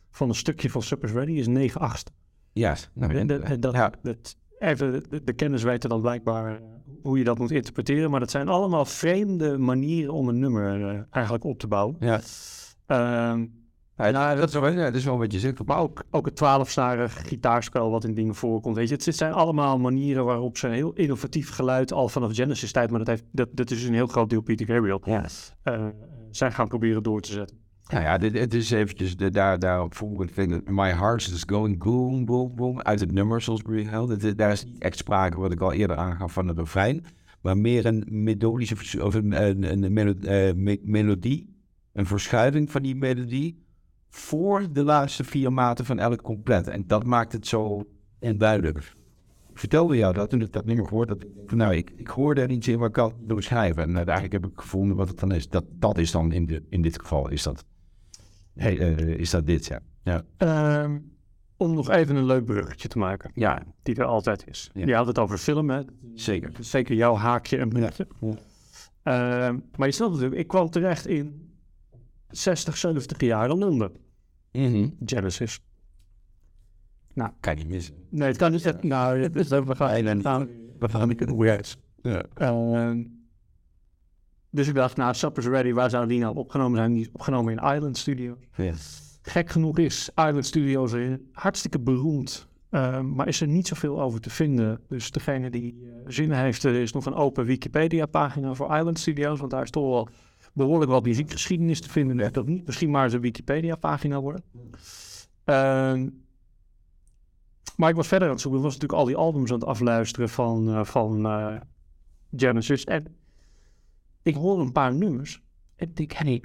van een stukje van Suppers Ready is 9 achtste. Ja, nou, de, dat, ja. dat, even de, kennis weten dan blijkbaar uh, hoe je dat moet interpreteren, maar dat zijn allemaal vreemde manieren om een nummer uh, eigenlijk op te bouwen. Ja. Uh, ja, nou, dat, is wel, ja, dat is wel wat je zegt. Maar ook, ook het twaalfsnarig gitaarspel wat in dingen voorkomt. Weet je, het, zijn allemaal manieren waarop ze een heel innovatief geluid al vanaf Genesis tijd, maar dat, heeft, dat, dat is een heel groot deel Peter Gabriel, uh, zijn gaan proberen door te zetten. Nou ja, dit, het is eventjes de, daar, daarop volgend vind My Heart is Going Boom, Boom, Boom uit het nummer Salisbury Hill. Dit, daar is niet echt sprake, wat ik al eerder aangaf, van het refrein, maar meer een melodische of een, een, een uh, melodie, een verschuiving van die melodie voor de laatste vier maten van elk compleet. En dat maakt het zo onduidelijk. Ik vertelde jou dat toen ik dat nummer hoorde, dat nou, ik, ik hoorde er iets in wat ik kan doorschrijven. En uiteindelijk heb ik gevonden wat het dan is. Dat, dat is dan in, de, in dit geval, is dat, hey, uh, is dat dit, ja. ja. Um, om nog even een leuk bruggetje te maken. Ja. Die er altijd is. Ja. Je had het over film, hè? Zeker. Zeker jouw haakje en minuutje. Ja. Um, maar je snapt natuurlijk, ik kwam terecht in 60, 70 jaar Londen. Mm -hmm. Genesis. Nou, kan niet missen. Nee, het kan niet. Ja. Nou, het is, we gaan, gaan, we gaan niet hoe uit. Ja. Uh, dus ik dacht, nou, Suppers Ready, waar zou die nou opgenomen zijn? Die is opgenomen in Island Studios. Yes. Gek genoeg is Island Studios hartstikke beroemd. Uh, maar is er niet zoveel over te vinden. Dus degene die uh, zin heeft, er is nog een open Wikipedia-pagina voor Island Studios. Want daar is toch wel behoorlijk wat muziekgeschiedenis te vinden. Dus dat niet misschien maar eens een Wikipedia-pagina worden. Uh, maar ik was verder aan het zoeken. Ik was natuurlijk al die albums aan het afluisteren van, uh, van uh, Genesis. En ik hoor een paar nummers. En ik denk, hé, hey,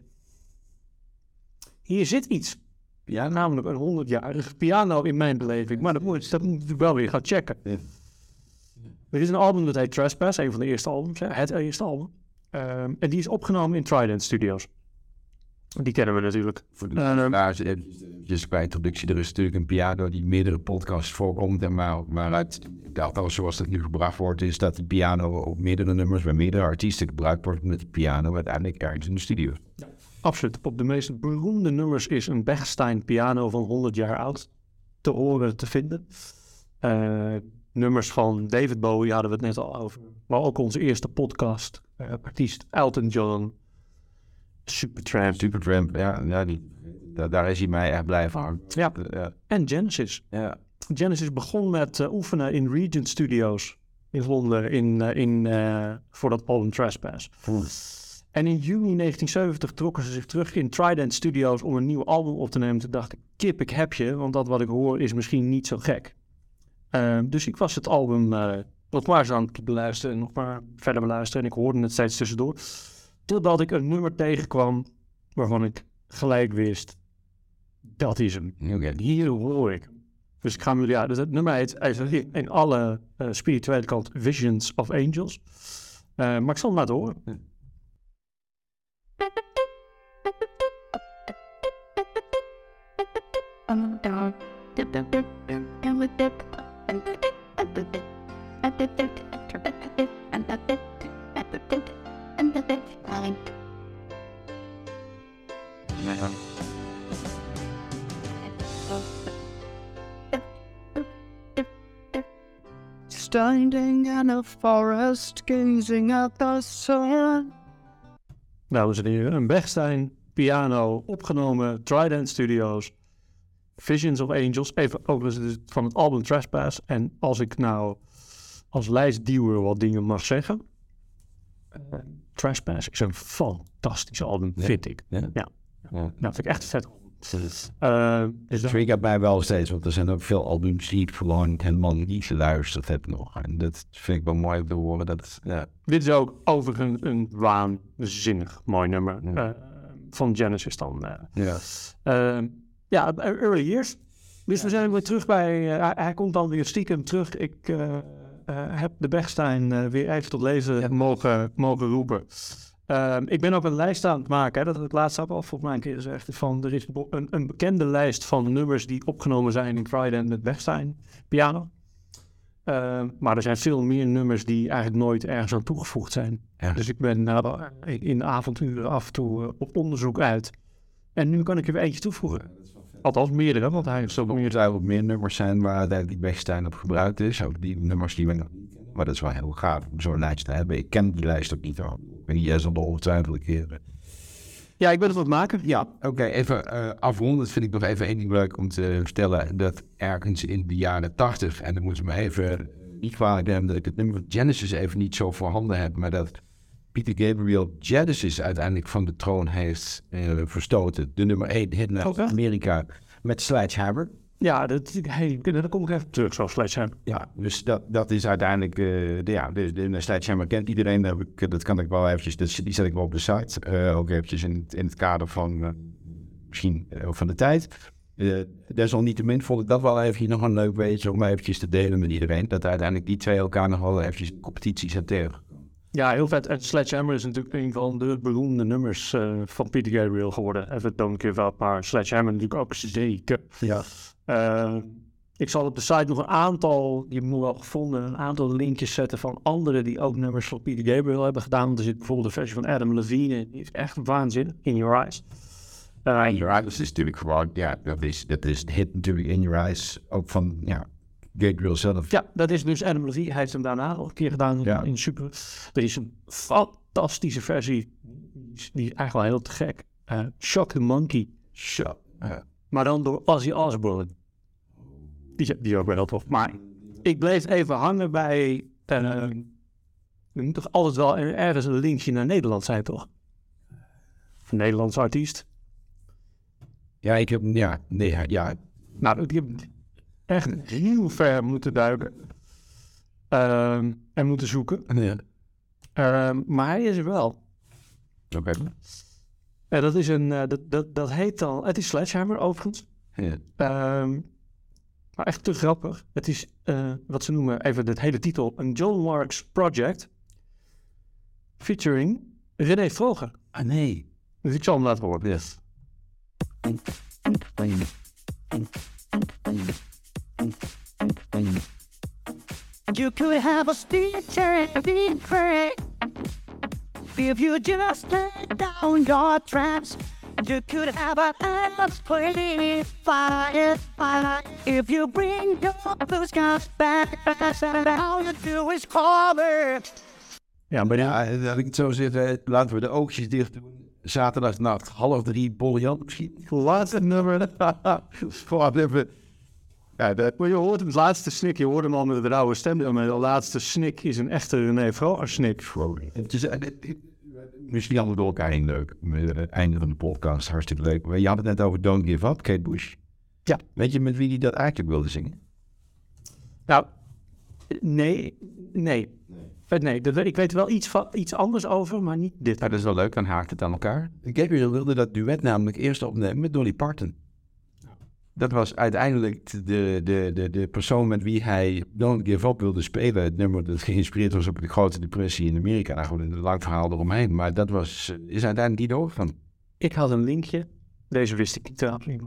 hier zit iets. Ja, Namelijk een 100-jarige piano in mijn beleving. Maar dat moet, dat moet ik wel weer gaan checken. Ja. Er is een album dat heet Trespass, een van de eerste albums, hè, het eerste album. Ehm, en die is opgenomen in Trident Studios. Die kennen we natuurlijk. Voor de Eh, luisteraars, eventjes eventjes bij introductie. Er is natuurlijk een piano die meerdere podcasts voorkomt. En waar, waaruit, ik dacht al zoals dat nu gebracht wordt, is dat de piano op meerdere nummers bij meerdere artiesten gebruikt wordt met de piano uiteindelijk ergens in de studio. Absoluut. Op de meest beroemde nummers is een Bechstein piano van 100 jaar oud te horen, te vinden. Eh, nummers van David Bowie hadden we het net al over. Maar ook onze eerste podcast, eh, artiest Elton John, Supertramp Supertramp, ja, ja die, da- daar is hij mij echt blij van. Ja. ja. en Genesis. ja. Genesis begon met eh, oefenen in Regent Studios in Londen in, eh, in, eh, voor dat album Trespass. En in juni 1970 trokken ze zich terug in Trident Studios om een nieuw album op te nemen. Toen dacht ik, kip, ik heb je, want dat wat ik hoor is misschien niet zo gek. Eh, dus ik was het album eh, nog maar eens aan het beluisteren en nog maar verder beluisteren. En ik hoorde het steeds tussendoor. Totdat ik een nummer tegenkwam waarvan ik gelijk wist, dat is hem. Hier hoor ik. Dus ik ga hem jullie uit. Dus het nummer heet eigenlijk in alle eh, spirituele kant Visions of Angels. Eh, maar ik zal hem laten horen. Standing in a forest, gazing at the sun. Dames en heren, een Bechstein piano opgenomen, Trident Studios, Visions of Angels, even overigens dus van het album Trespass. En als ik nou als lijstduwer wat dingen mag zeggen, eh, Trespass is een fantastisch album, Ja. vind ik. Ja. Ja. Ja. Nou, vind ik echt een vet album. Eh, dus Het triggert mij wel steeds, want er zijn ook veel albums die ik gewoon helemaal niet geluisterd heb nog. En dat vind ik wel mooi om te horen. Dat. Dit is ook overigens een waanzinnig mooi nummer eh, van Genesis dan. eh. Ja. Ja, early years. Dus we zijn weer terug bij... eh, hij, hij komt dan weer stiekem terug. Ik eh, eh, heb de Bechstein weer even tot lezen mogen, mogen roepen. Eh, ik ben ook een lijst aan het maken. Hè, dat heb ik laatst ook al volgens mij een keer gezegd. Van, er is een, een bekende lijst van nummers die opgenomen zijn in Trident met Bechstein piano. Eh, maar er zijn veel meer nummers die eigenlijk nooit ergens aan toegevoegd zijn. Ja. Dus ik ben nou, in avonturen af en toe op onderzoek uit. En nu kan ik er weer eentje toevoegen. Althans meerdere, want hij heeft zo Er meer. moeten ook meer nummers zijn waar uiteindelijk die Bechstein op gebruikt is. Ook die nummers die we nog niet kennen. Maar dat is wel heel gaaf om zo'n lijst te hebben. Ik ken die lijst ook niet niet, jij zal er ongetwijfeld keer... eh, Ja, ik ben het wat maken. Ja, oké, even eh afrondend vind ik nog even één ding leuk om te vertellen. Dat ergens in de jaren tachtig, en dan moeten we even eh, niet kwalijk nemen dat ik het nummer Genesis even niet zo voorhanden heb, maar dat Peter Gabriel Genesis uiteindelijk van de troon heeft eh, verstoten. De nummer 1 hit naar Oh? Amerika met Sledgehammer. Ja, dat, hey, daar kom ik even terug, zo Sledgehammer. Ja, dus dat, dat is uiteindelijk, de, ja, de, de Sledgehammer kent iedereen. Dat, heb ik, dat kan ik wel eventjes, dat, die zet ik wel op de site. Eh, ook eventjes in, het- in het kader van, misschien van de tijd. Desalniettemin vond ik dat wel even nog een leuk weetje om eventjes te delen met iedereen. Dat uiteindelijk die twee elkaar nog wel eventjes in competitie zijn tegen. Ja, heel vet. En Sledgehammer is natuurlijk een van de beroemde nummers eh, van Peter Gabriel geworden. Even Don't Give Up, maar Sledgehammer natuurlijk ook zeker. Ja. Eh, ik zal op de site nog een aantal, die heb ik nog wel gevonden, een aantal linkjes zetten van anderen die ook nummers van Peter Gabriel hebben gedaan. Want er zit bijvoorbeeld een versie van Adam Levine in, die is echt waanzinnig, In Your Eyes. Eh, In Your Eyes is natuurlijk gewoon, ja, dat is, dat is een hit natuurlijk In Your Eyes. Ook van, ja, Gabriel zelf. Ja, dat is dus Adam Levine. Hij heeft hem daarna nog een keer gedaan in, Ja. in Super. Er is een fantastische versie, die is, eigenlijk wel heel te gek. Eh, Shock the Monkey. Ja. maar dan door Ozzy Osbourne. Die, is- die is ook wel heel tof. Maar ik bleef even hangen bij... er moet toch altijd wel er- ergens een linkje naar Nederland zijn, toch? Een Nederlandse artiest. Ja, ik heb, ja, nee, ja, Nou, die heb echt heel ver moeten duiken. Ehm, en moeten zoeken. ja. Ehm, maar hij is er wel. Oké. En dat is een, eh, dat, dat, dat heet dan, het is Sledgehammer overigens. Ja. Ehm, maar echt te grappig. Het is eh, wat ze noemen, even de hele titel, een John Marks Project. Featuring René Vroger. Ah, nee. Dus ik zal hem laten horen. Yes. You could have a stitcher if you just let down your traps. You could have an endless play fire, fire. If you bring your blue skies back, all you do is call. Ja, maar ja, dat ik het zo zeg, laten we de oogjes dicht doen. Zaterdagnacht, half drie, Boljan misschien. laatste nummer. Gewoon even... Ja, dat, je hoort het laatste snik, je hoort hem al met de rauwe stem. Maar de laatste snik is een echte René Vroger snik. het is, eh, misschien allemaal door elkaar heen leuk. Met het einde van de podcast, hartstikke leuk. Maar je had het net over Don't Give Up, Kate Bush. Ja. Weet je met wie die dat eigenlijk wilde zingen? Nou, nee, nee. Eh, Nee, dat- ik weet wel iets, van, iets anders over, maar niet dit. Nou, dat is wel leuk, dan haakt het aan elkaar. Gabriel wilde dat duet namelijk eerst opnemen met Dolly Parton. Dat was uiteindelijk de, de, de, de persoon met wie hij Don't Give Up wilde spelen. Het nummer dat geïnspireerd was op de grote depressie in Amerika. Nou goed, een lang verhaal eromheen. Maar dat was, eh, is uiteindelijk niet doorgegaan. Ik had een linkje, deze wist ik niet trouwens. niet.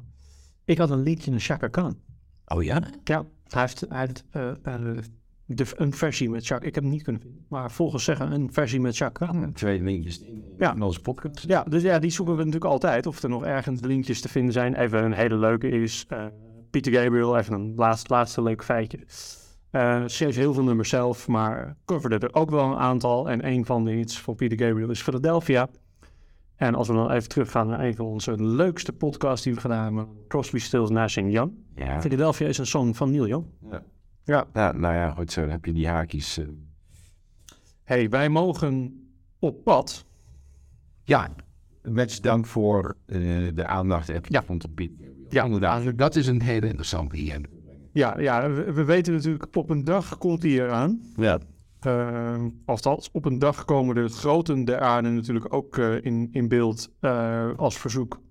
Ik had een linkje naar Chaka Khan. Oh ja? Ja, hij heeft, hij heeft eh, eh, de, een versie met Chaka. Ik heb hem niet kunnen vinden, maar volgens zeggen een versie met Khan. Twee linkjes in, Ja. in onze podcast. Ja, dus ja, die zoeken we natuurlijk altijd. Of er nog ergens linkjes te vinden zijn. Even een hele leuke is eh Peter Gabriel, even een laatste, laatste leuk feitje. Eh schreef heel veel nummers zelf, maar coverde er ook wel een aantal. En een van de hits van Peter Gabriel is Philadelphia. En als we dan even teruggaan naar een van onze leukste podcasts die we gedaan hebben, Crosby, Stills, Nash Young. Ja. Philadelphia is een song van Neil Young. Ja. Ja. Ja, nou ja, goed zo. Dan heb je die haakjes. eh. hey, wij mogen op pad. Ja, met dank voor eh, de aandacht. Ja. vond op Piet. Ja, inderdaad. Dat is een hele interessante hier. Ja, ja we, we weten natuurlijk, op een dag komt hij eraan. Ja. Uh, althans, op een dag komen de groten der aarde natuurlijk ook eh, in, in beeld eh, als verzoek.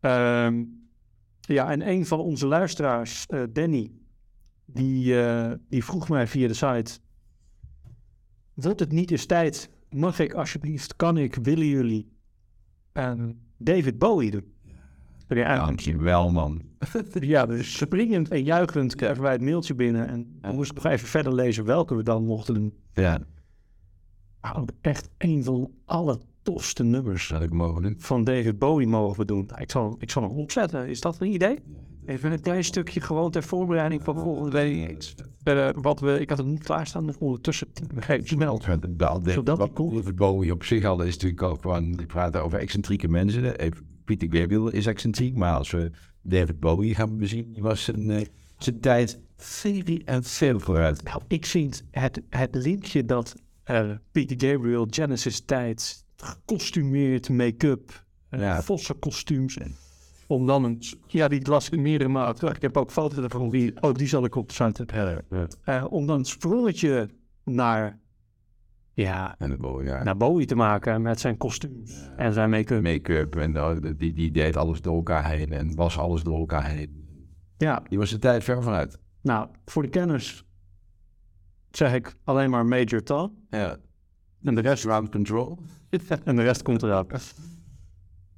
Ehm, ja, en een van onze luisteraars, eh, Danny, die, eh, die vroeg mij via de site: Wordt het niet eens tijd? Mag ik alsjeblieft, kan ik, willen jullie ehm, David Bowie doen? Ja, Dankjewel, man. ja, dus springend en juichend kregen wij het mailtje binnen. En we moesten nog even verder lezen welke we dan mochten doen. Ja, ook echt een van de allertofste nummers dat ik mogen doen. van David Bowie mogen we doen. Ik, zal, ik zal hem opzetten. Is dat een idee? Even een klein stukje gewoon ter voorbereiding van volgende week. Eh, wat we, ik had het niet klaarstaan, dus ondertussen snel. Zodat komt. David Bowie op zich al is natuurlijk ook gewoon... Die praten over excentrieke mensen. Even, Peter Gabriel is excentriek, maar als we David Bowie gaan bezien... Die was zijn, eh, zijn tijd veel en veel vooruit. Nou, ik vind het, het linkje dat eh, Peter Gabriel Genesis tijd gekostumeerd make-up, eh Ja. vosse kostuums. En om dan een, ja, die las ik meerdere terug. Ik heb ook foto's ervan. Die, oh, die zal ik op site hebben. Eh, om dan een sprongetje naar, ja, En Bowie, ja. naar Bowie te maken met zijn kostuums en zijn make-up. Make-up en uh, die, die deed alles door elkaar heen en was alles door elkaar heen. Ja, Die was de tijd ver vooruit. nou, voor de kenners zeg ik alleen maar Major Tom. Ja. En de rest, Ground control. en de rest komt eraan.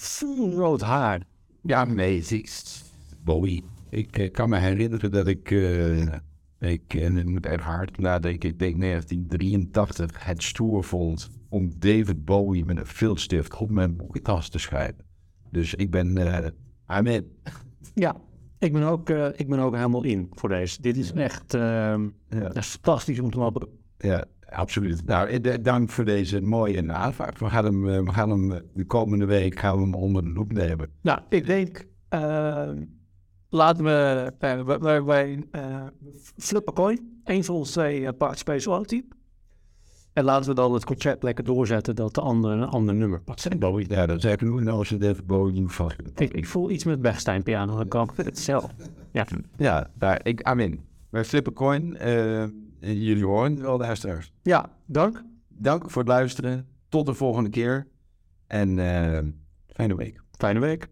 Full rood haar. Ja, nee, Bowie. Ik eh, kan me herinneren dat ik, eh, ik en moet even hard nadenken, ik denk 1983 het stoer vond om David Bowie met een viltstift op mijn boekentas te schrijven. Dus ik ben, eh I'm in. Ja, ik ben, ook, eh, ik ben ook helemaal in voor deze. Dit is echt ehm, Ja. fantastisch om te maken. Ja, absoluut. Nou, eh, dank voor deze mooie aanvraag. We gaan hem, eh, we gaan hem eh, de komende week gaan we hem onder de loep nemen. Nou, ik denk eh, laten we, wij eh, flippen coin, een van ons twee uh, participatieteam. En laten we dan het concept lekker doorzetten dat de ander een ander nummer pakt. Ja, dat is eigenlijk even boven vast. Ik, ik voel iets met Bergstein piano, dan kan ik het zelf. Ja, Ja, daar, ik, amen. Wij flippen coin. Jullie horen wel de luisteraars. ja dank. Dank voor het luisteren. Tot de volgende keer. En eh, fijne week. Fijne week.